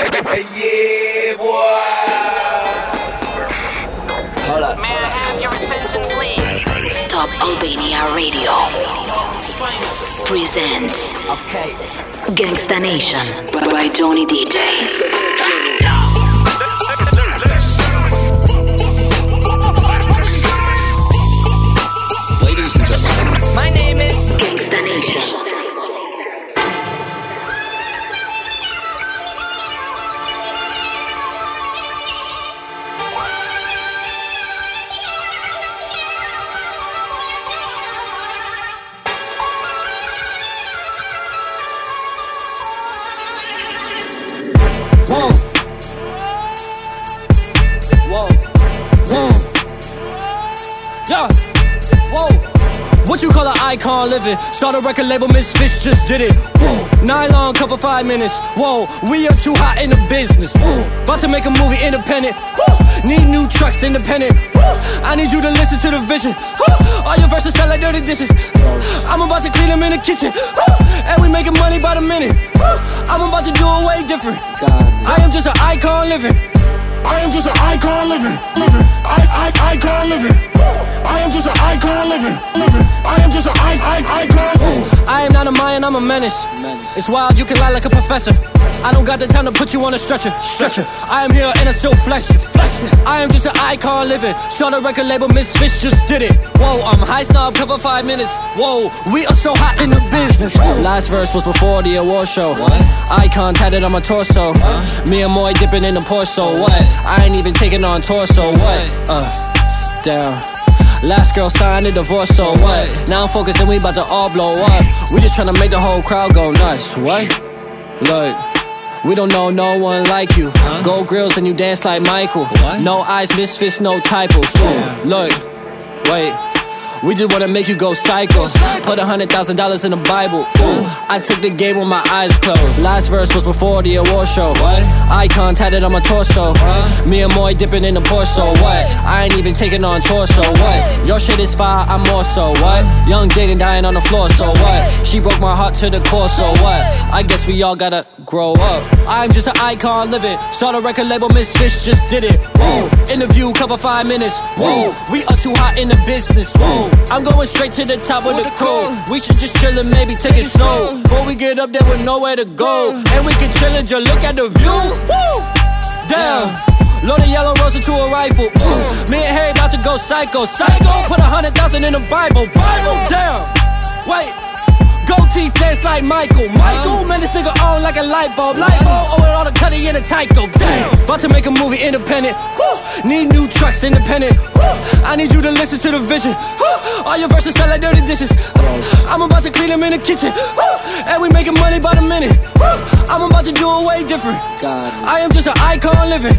yeah, boy. Hold up. May I have your attention, please? Top Albania Radio presents Okay. Gangsta Nation by Johnny DJ. Ladies and gentlemen, My name is. Gangsta Nation. Whoa. Yeah. Whoa. What you call an icon living? Start a record label, Misfits just did it. Whoa. Nylon cover five minutes. Whoa. We are too hot in the business. Whoa. About to make a movie independent. Whoa. Need new trucks independent. Whoa. I need you to listen to the vision. Whoa. All your verses sound like dirty dishes. I'm about to clean them in the kitchen. Whoa. And we making money by the minute. Whoa. I'm about to do it way different. I am just an icon living. I am just an icon living, living. I, I, icon living. I am just an icon living, living. I am just an I, I, icon. I am not a Mayan, I'm a menace. It's wild, you can lie like a professor. I don't got the time to put you on a stretcher. Stretcher. I am here and I still flex. Flex. I am just an icon living. Start a record label, Misfits just did it. Whoa, I'm high snob, cover five minutes. Whoa, we are so hot in the business. Last verse was before the award show. Icon tatted on my torso. Me and Moy dipping in the Porso. What? I ain't even taking on torso. What? Uh, down. Last girl signed a divorce, so what? Now I'm focused and we about to all blow up. We just tryna make the whole crowd go nuts. What? Look. We don't know no one like you. Gold grills and you dance like Michael. No eyes, misfits, no typos. Ooh, look, wait. We just wanna make you go psycho. Put a hundred thousand dollars in the Bible. Ooh, I took the game with my eyes closed. Last verse was before the award show. What? Icon tatted on my torso. Me and Moy dipping in the Porsche. What? I ain't even taking on torso. What? Your shit is fire, I'm more so. What? Young Jaden dying on the floor. So what? She broke my heart to the core. So what? I guess we all gotta grow up. I'm just an icon living. Start a record label, Miss Fish just did it. Whoa. Interview cover five minutes. Whoa. We are too hot in the business. I'm going straight to the top of the crew. We should just chill and maybe take it slow. Before we get up there with nowhere to go. And we can chill and just look at the view. Woo! Damn. Load a yellow rose into a rifle. Ooh. Me and Harry about to go psycho. Psycho. Put a hundred thousand in the Bible. Bible. Damn. Wait. Gold teeth dance like Michael. Michael, man, this nigga on like a light bulb. Light bulb, oh, with all the cutting in the Tyco. Damn. About to make a movie independent. Woo. Need new trucks independent. Woo. I need you to listen to the vision. Woo. All your verses sound like dirty dishes. I'm about to clean them in the kitchen. Woo. And we making money by the minute. Woo. I'm about to do it way different. God. I am just an icon living.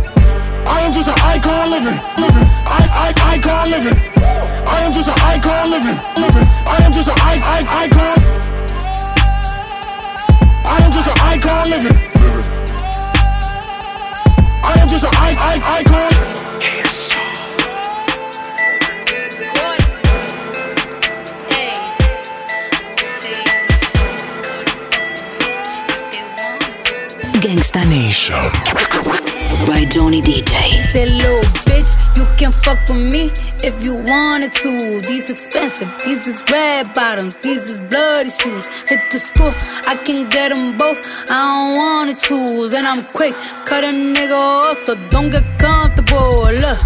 I am just an icon living, living. I, I, icon living. I am just an icon living, living. I am just an I, I, icon. I am just an icon living. I am just an I, I, icon. Gangsta Nation by Johnny DJ. Say, little bitch, you can fuck with me if you wanted to. These expensive, these is red bottoms, these is bloody shoes. Hit the school, I can get them both. I don't wanna choose, and I'm quick, cut a nigga off, so don't get comfortable. Look,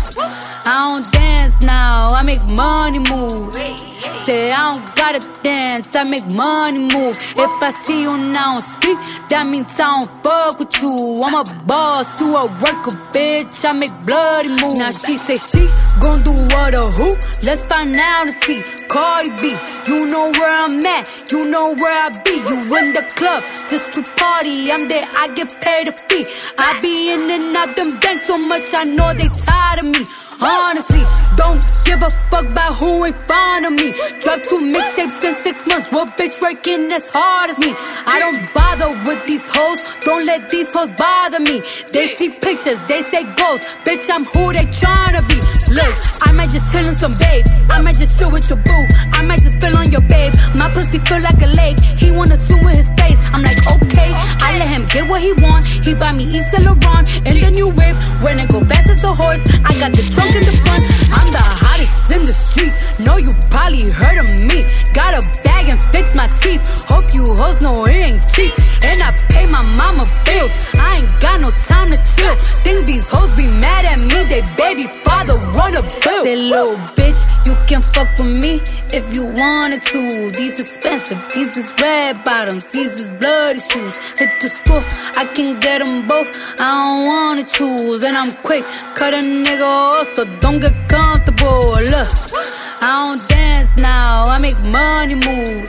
I don't dance now, I make money move. Say I don't gotta dance, I make money move. If I see you now speak, that means I don't fuck with you. I'm a boss, you a worker, bitch. I make bloody moves. Now she say she gon' do what or who? Let's find out and see. Cardi B, you know where I'm at, you know where I be. You in the club just to party. I'm there, I get paid a fee. I be in and out them banks so much, I know they tired of me. Honestly, don't give a fuck about who in front of me. Drop two mixtapes in six months. What bitch working as hard as me? I don't bother with these hoes. Don't let these hoes bother me. They see pictures, they say goals. Bitch, I'm who they tryna be. Look, I might just chill in some babe. I might just chill with your boo. I might just spill on your babe. My pussy feel like a lake. He wanna swim with his face. I'm like, okay. I let him get what he want. He buy me East Laurent in the new whip. When it go fast as a horse, I got the trunk in the front. I'm the hottest in the street. Know you probably heard of me. Got a bag and fix my teeth. Hope you hoes know it ain't cheap. And I pay my mama bills. I ain't got no time to chill. Think these hoes be mad at me. They baby father wanna bill. Say little bitch, you can fuck with me if you wanted to. These expensive, these is red bottoms, these is bloody shoes. Hit the school, I can get them both. I don't wanna choose, and I'm quick, cut a nigga off, so don't get comfortable. Look, I don't dance now, I make money move.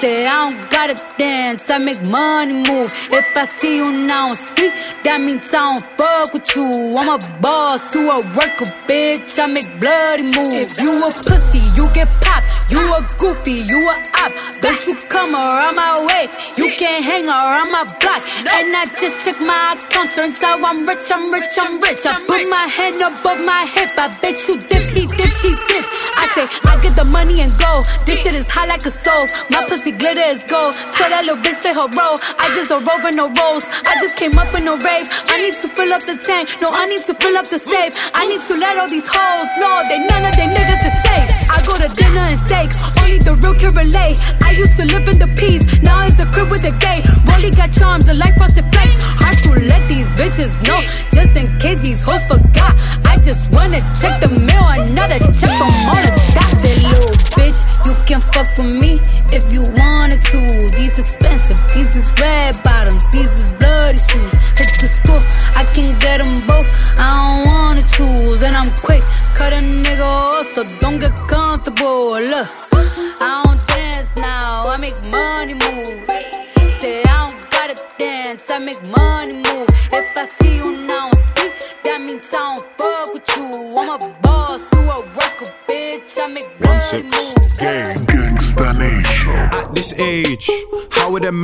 Say I don't gotta dance, I make money move. If I see you now and speak, that means I don't fuck with you. I'm a boss, you a worker, bitch. I make bloody moves. If you a pussy, you get popped. You a goofy, you a op. Don't you come around my way. You can't hang around my block. And I just check my account. Turns out I'm rich, I'm rich, I'm rich. I put my hand above my hip. I bet you dip, he dip, she dip. I say, I get the money and go. This shit is hot like a stove. My pussy glitter is gold. Tell that little bitch play her role. I just a rover, no rolls. I just came up in a rave. I need to fill up the tank. No, I need to fill up the safe. I need to let all these hoes know they none of they niggas is safe. I go to dinner and steak. Only the real can relate. I used to live in the peace. Now it's a crib with a gay. Rolly got charms, a light frosted flakes. Hard to let these bitches know. Just in case these hoes forgot. I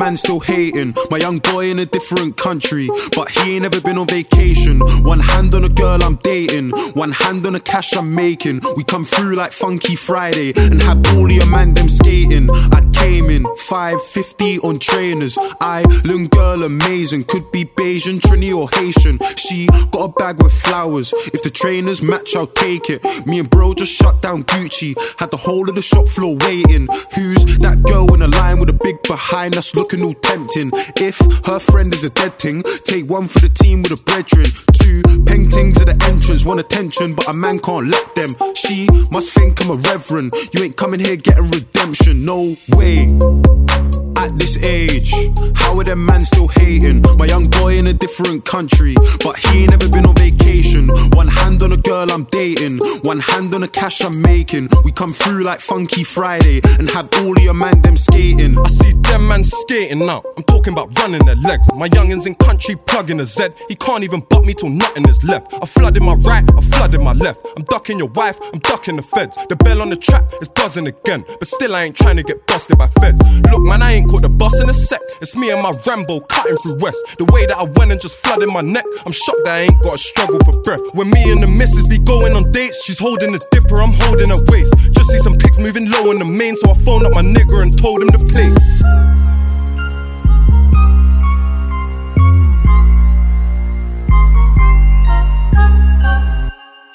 man still hating? My young boy in a different country, but he ain't ever been on vacation. One hand on a girl I'm dating, one hand on the cash I'm making. We come through like Funky Friday and have all your man them skating. I came in 550 on trainers. I Island girl amazing, could be Bayesian, Trini or Haitian. She got a bag with flowers. If the trainers match, I'll take it. Me and bro just shut down Gucci, had the whole of the shop floor waiting. Who's that girl in a line with a big behind us looking all tempting? If her friend is a dead thing, take one for the team with a brethren. Two paintings at the entrance, want attention, but a man can't let them. She must think I'm a reverend. You ain't coming here getting redemption, no way. At this age, how are them man still hating? My young boy in a different country, but he ain't never been on vacation. One hand on a girl I'm dating, one hand on the cash I'm making. We come through like Funky Friday and have all your man them skating. I see them man skating now. I'm talking about running their legs. My youngins in country plugging a Z. He can't even butt me till nothing is left. I flood in my right, I flood in my left. I'm ducking your wife, I'm ducking the feds. The bell on the trap is buzzing again, but still I ain't trying to get busted by feds. Look, man, I ain't caught the bus in a sec. It's me and my Rambo cutting through West. The way that I went and just flooded my neck, I'm shocked that I ain't got to struggle for breath. When me and the missus be going on dates, she's holding a dipper, I'm holding her waist. Just see some pics moving low in the main, so I phoned up my nigga and told him to play.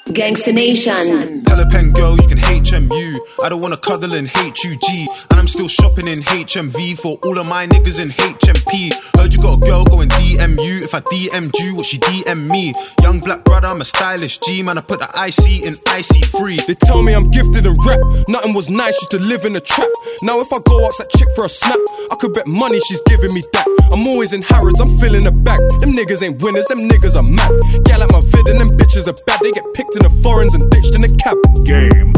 Gangsta Nation. Tell a pen girl you can HMU. I don't wanna cuddle in HUG. And I'm still shopping in HMV for all of my niggas in HMP. Heard you got a girl going DMU. If I DM'd you, what she DM me? Young black brother, I'm a stylish G. Man, I put the IC in IC free. They tell me I'm gifted and rap. Nothing was nice, used to live in a trap. Now if I go ask that chick for a snap, I could bet money she's giving me that. I'm always in Harrods, I'm filling the bag. Them niggas ain't winners, them niggas are mad. Gal like my vid and them bitches are bad. They get picked in the foreigns and ditched in the cab. Game.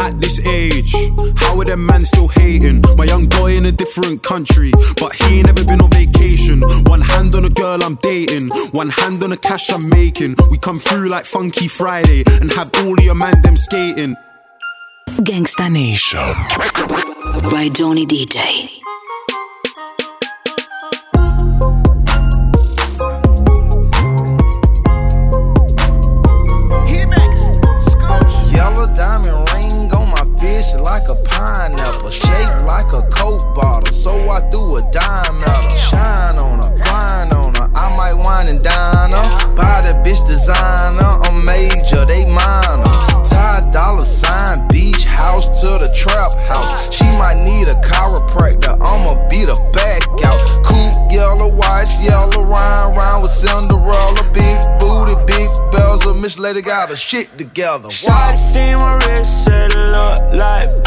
At this age, how are them man still hating? My young boy in a different country, but he ain't never been on vacation. One hand on a girl I'm dating, one hand on the cash I'm making. We come through like Funky Friday and have all your man them skating. Gangsta Nation. By Johnny DJ. Got her shit together. Wow. Shawty see my wrist, said it look like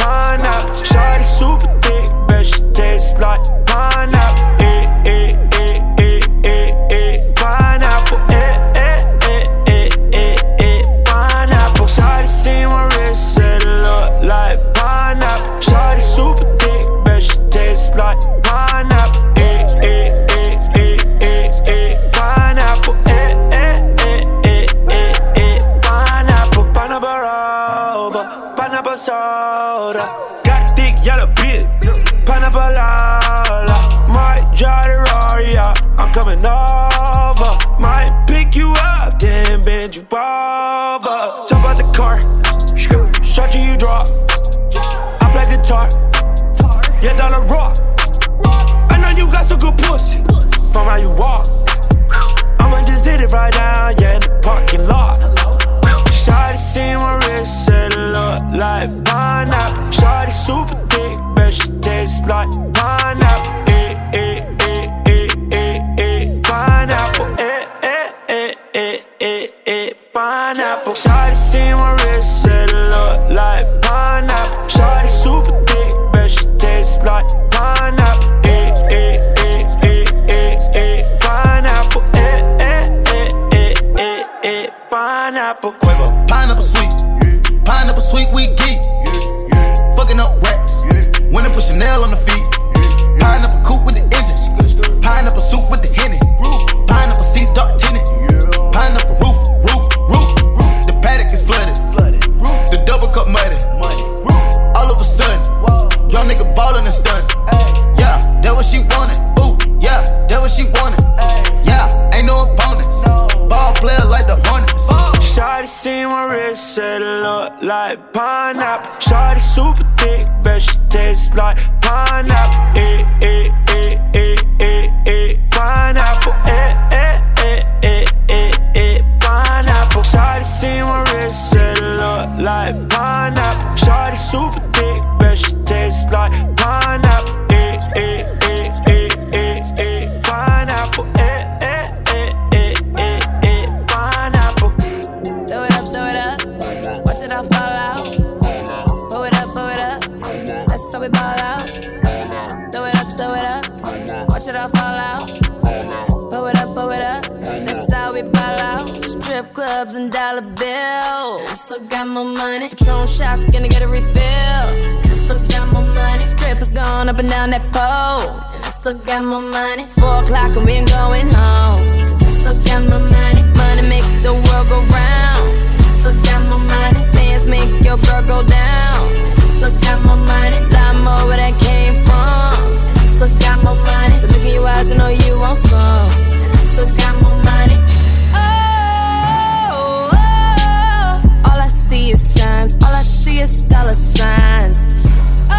the Hornets. Shawty see my wrist, said it look like pineapple. Shawty super thick, bet she tastes like pineapple. Strip clubs and dollar bills. Still got more money. Patron shots, gonna get a refill. Still got more money. Strippers going up and down that pole. And I still got more money. Four o'clock and we ain't going home. Still got more money. Money make the world go round. I Still got more money. Dance make your girl go down. I Still got more money. Lot more where that came from. I Still got more money. The look in your eyes, I know you want some. I Still got more money. Is dollar signs. Oh,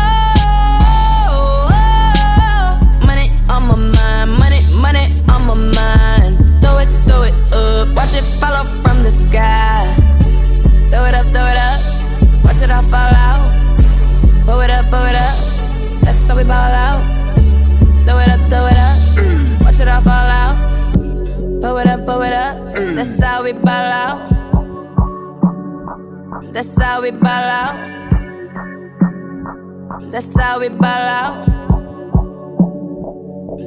oh, money on my mind. Money, money on my mind. Throw it, throw it up. Watch it follow from the sky. Throw it up, throw it up. Watch it all fall out. Pull it up, pull it up. That's how we ball out. Throw it up, throw it up. Watch it all fall out. Pull it up, pull it up. That's how we ball out. That's how we ball out. That's how we ball out.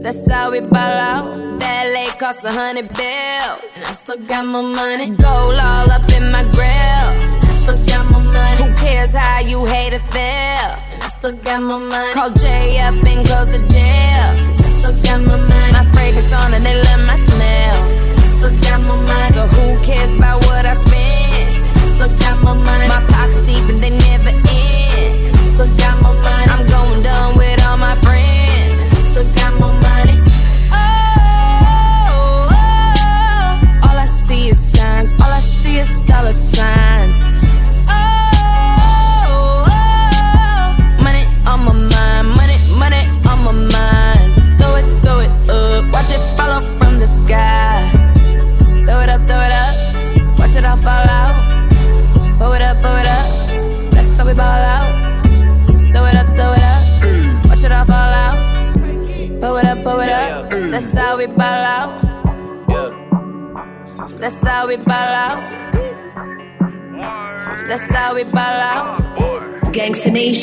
That's how we ball out. That lake cost a hundred bills. And I still got my money. Gold all up in my grill. I still got my money. Who cares how you haters feel? And I still got my money. Call Jay up and close the deal. I still got my money. My fragrance on and they love my smell. I still got my money. So who cares about what I spend? Still got my money. My pockets deep and they never end. Still got my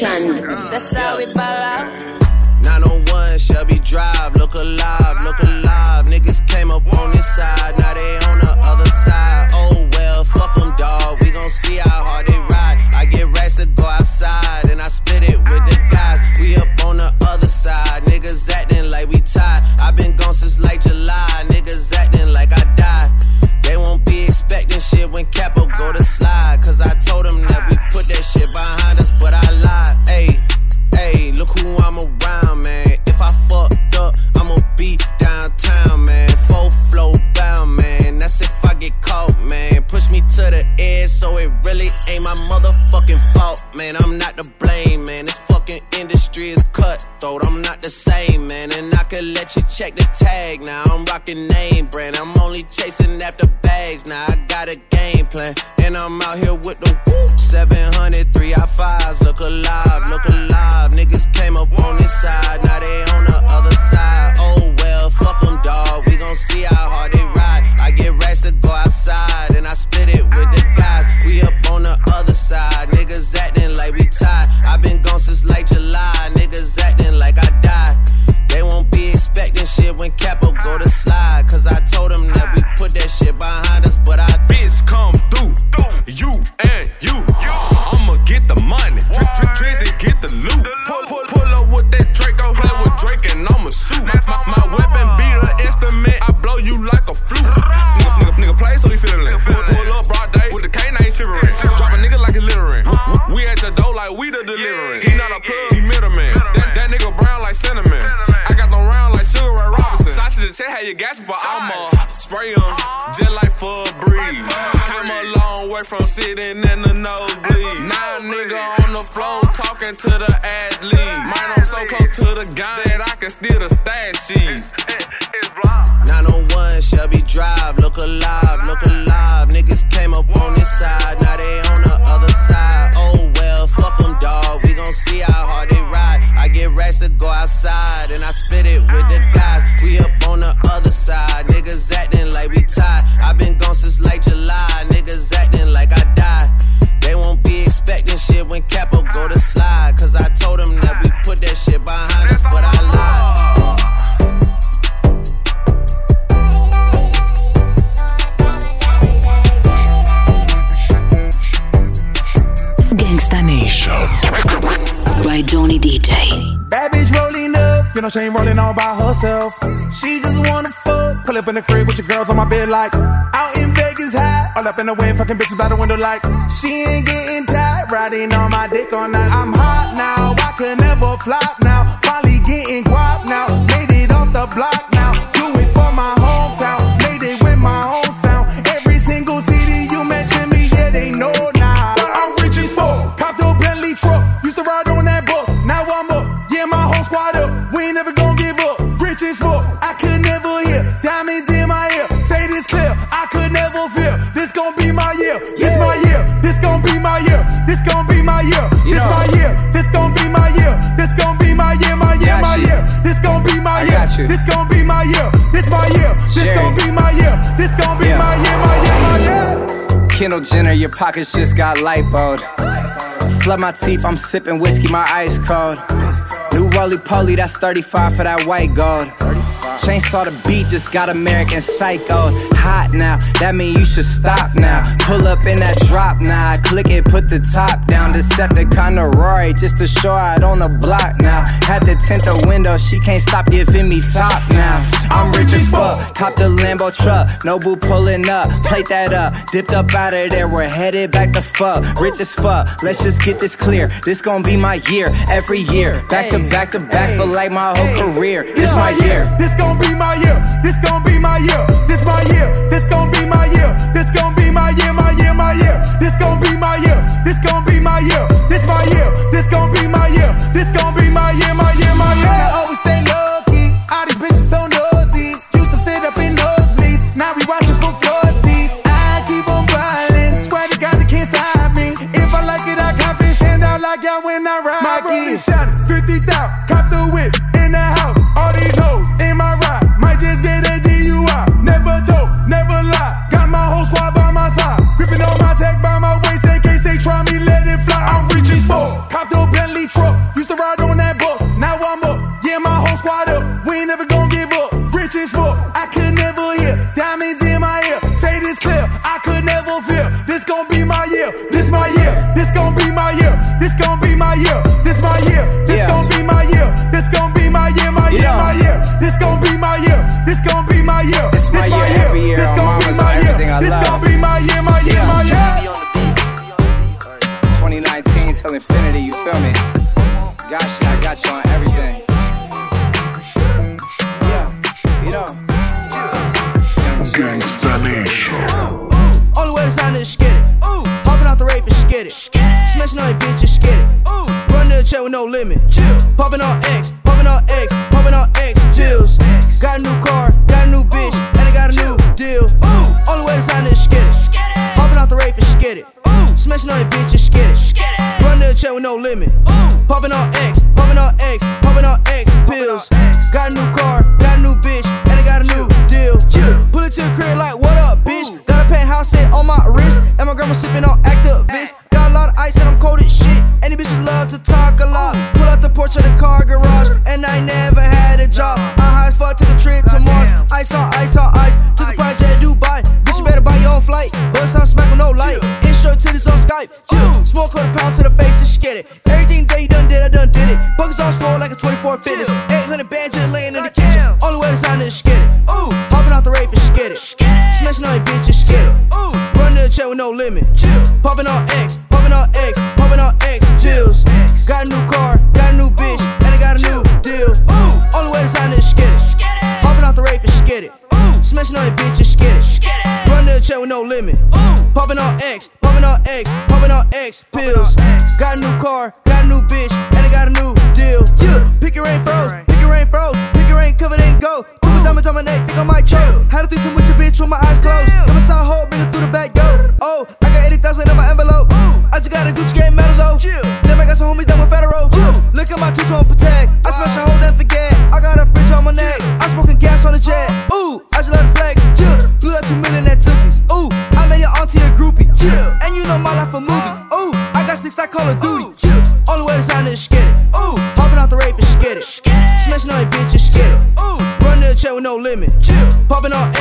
Gangsta Robinson. Sausage and check how you gas for I'ma spray 'em just like for a breeze. Came a long way from sitting in the nosebleed. Now a nigga on the floor talking to the athlete. Mine I'm so close to the gun that I can steal the stash sheets. 901 Shelby Drive, look alive, look alive. Niggas came up on this side, now they on the other side. Oh well, fuck them, dawg. We gon' see how hard they ride. I get racks to go outside, and I spit it with the guys. We up on the other side, niggas acting like we tied. i been gone since like July, niggas acting like I died. They won't be expecting shit when Capo go to slide. Cause I she ain't rolling all by herself. She just wanna fuck. Pull up in the crib with your girls on my bed like out in Vegas high. All up in the wind, fucking bitches by the window like she ain't getting tired. Riding on my dick all night. I'm hot now, I can never flop now. Finally getting guap now, made it off the block gon' be my year. This my year. This gon' be my year. This gon' be my year. My year. My year. This gon' be my year. This gon' be my year. This my year. This gon' be my year. This gon' be my year. My year. My year. Kendall Jenner, your pockets just got lipoed. Flood my teeth, I'm sipping whiskey, my ice cold. New roly poly, that's 35 for that white gold. Chainsaw the beat, just got American Psycho. Hot now, that mean you should stop now. Pull up in that drop now, click it, put the top down. Decepticon to Rory, just to show out on the block now. Had to tint the window, she can't stop giving me top now. I'm rich as fuck, cop the Lambo truck. Nobu pulling up, plate that up. Dipped up out of there, we're headed back to fuck. Rich as fuck, let's just get this clear. This gon' be my year, every year. Back to back to back for like my whole career. This my year. This gon' be my year. This gon' be my year. This my year. This gon' be my year. This gon' be my year. My year. My year. This gon' be my year. This gon' be my year. This my year. This gon' be my year. This gon' be my year. My year. My year. I always stay low key. All these bitches so nosy. Used to sit up in nosebleeds. Now we watching from floor seats. I keep on ballin'. Swear to God they can't stop me. If I like it, I cop it. Stand out like y'all when I ride. My rolling shining. 50 yeah. Skid it. Smashing on your bitch and skid it. Run to the check with no limit. Popping on X, popping on X, popping on X pills. Got a new car, got a new bitch, and I got a new deal. Pull it to the crib like, what up, bitch? Got a penthouse set on my wrist, and my grandma sipping on activist. Got a lot of ice and I'm cold as shit. Any bitches love to talk a lot. Pull out the porch of the car garage, and I never had a job. I high as fuck, took a trip to Mars. Ice on ice on Skype. Yeah. Smoke quarter pound to the face and skid it. Everything that you done did, I done did it. Buckets on swole like a 24 fitness. 800 bands just laying in the kitchen. Only way to sign is skid it. Hopping out the rave and skid it. Smashing on your bitch and skid it. Run to the chair with no limit. Chill. Popping on X, popping on X, popping on X, chills. Got a new car, got a new bitch, and I got a new deal. Ooh. Only way to sign is skid it. Popping out the rave and skid it. Smashing on your bitch and skid it. Run to the chair with no limit. Popping on X, on X, popping on X pills. Got a new car, got a new bitch, and I got a new deal. Yeah, pick your rain froze, pick your rain froze, pick your rain covered in gold. Two diamonds on my neck, think I might choke. Had a threesome with your bitch with my eyes closed. Got my side hole, bring it through the back door. Oh, I got 80,000 in my envelope. I just got a Gucci game medal though. Then I got some homies down with federal. Look at my two-tone protect. I smash a a movie. Ooh, I got six like Call of Duty. Yeah. Only way to sign is skid it. Ooh, hopping out the rave and skid. Smashing on your bitch and. Ooh, run to the check with no limit. Popping on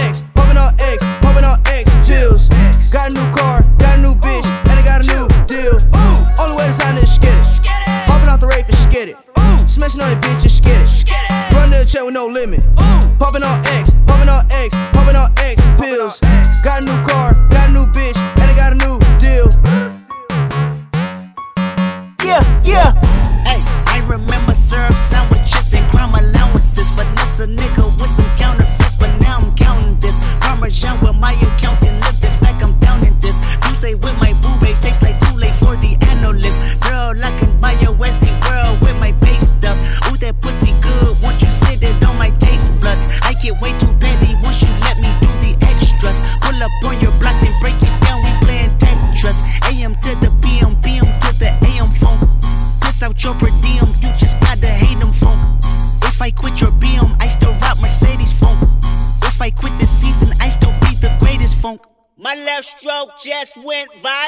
just went viral.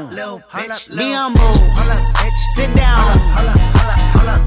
Down. Be humble. Sit down.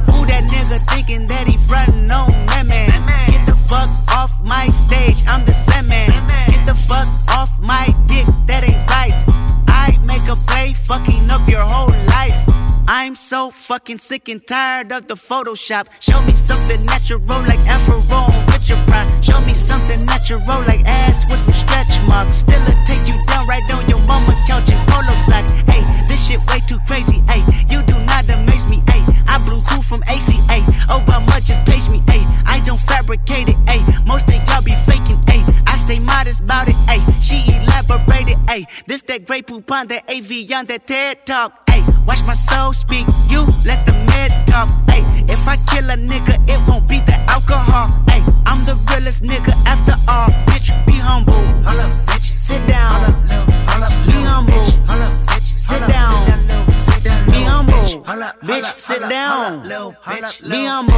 Who that nigga thinking that he frontin' on that man? Get the fuck off my stage, I'm the Sandman. Get the fuck off my dick, that ain't right. I make a play, fucking up your whole life. I'm so fucking sick and tired of the Photoshop. Show me something natural like Afro with your pride. Show me something natural like ass with some stretch marks. Still a take you down right on your mama couch in polo sock. Hey, this shit way too crazy. Hey, you do not amaze me. Hey, I blew cool from ACA. Obama just page me. Hey, I don't fabricate it. Hey, most of y'all be faking. Stay modest about it. Hey, she elaborated. Hey, this that great poop on that AV on that TED talk. Hey, watch my soul speak. You let the meds talk. Hey, if I kill a nigga, it won't be the alcohol. Hey, I'm the realest nigga after all. Bitch, be humble. Sit down. Be humble. Sit down. Be humble. Bitch, sit down. Be humble.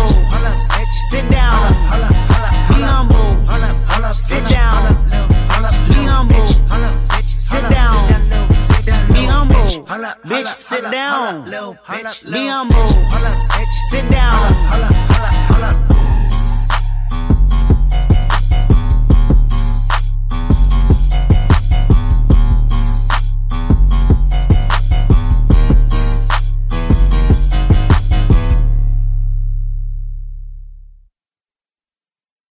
Down. Be humble. Sit down.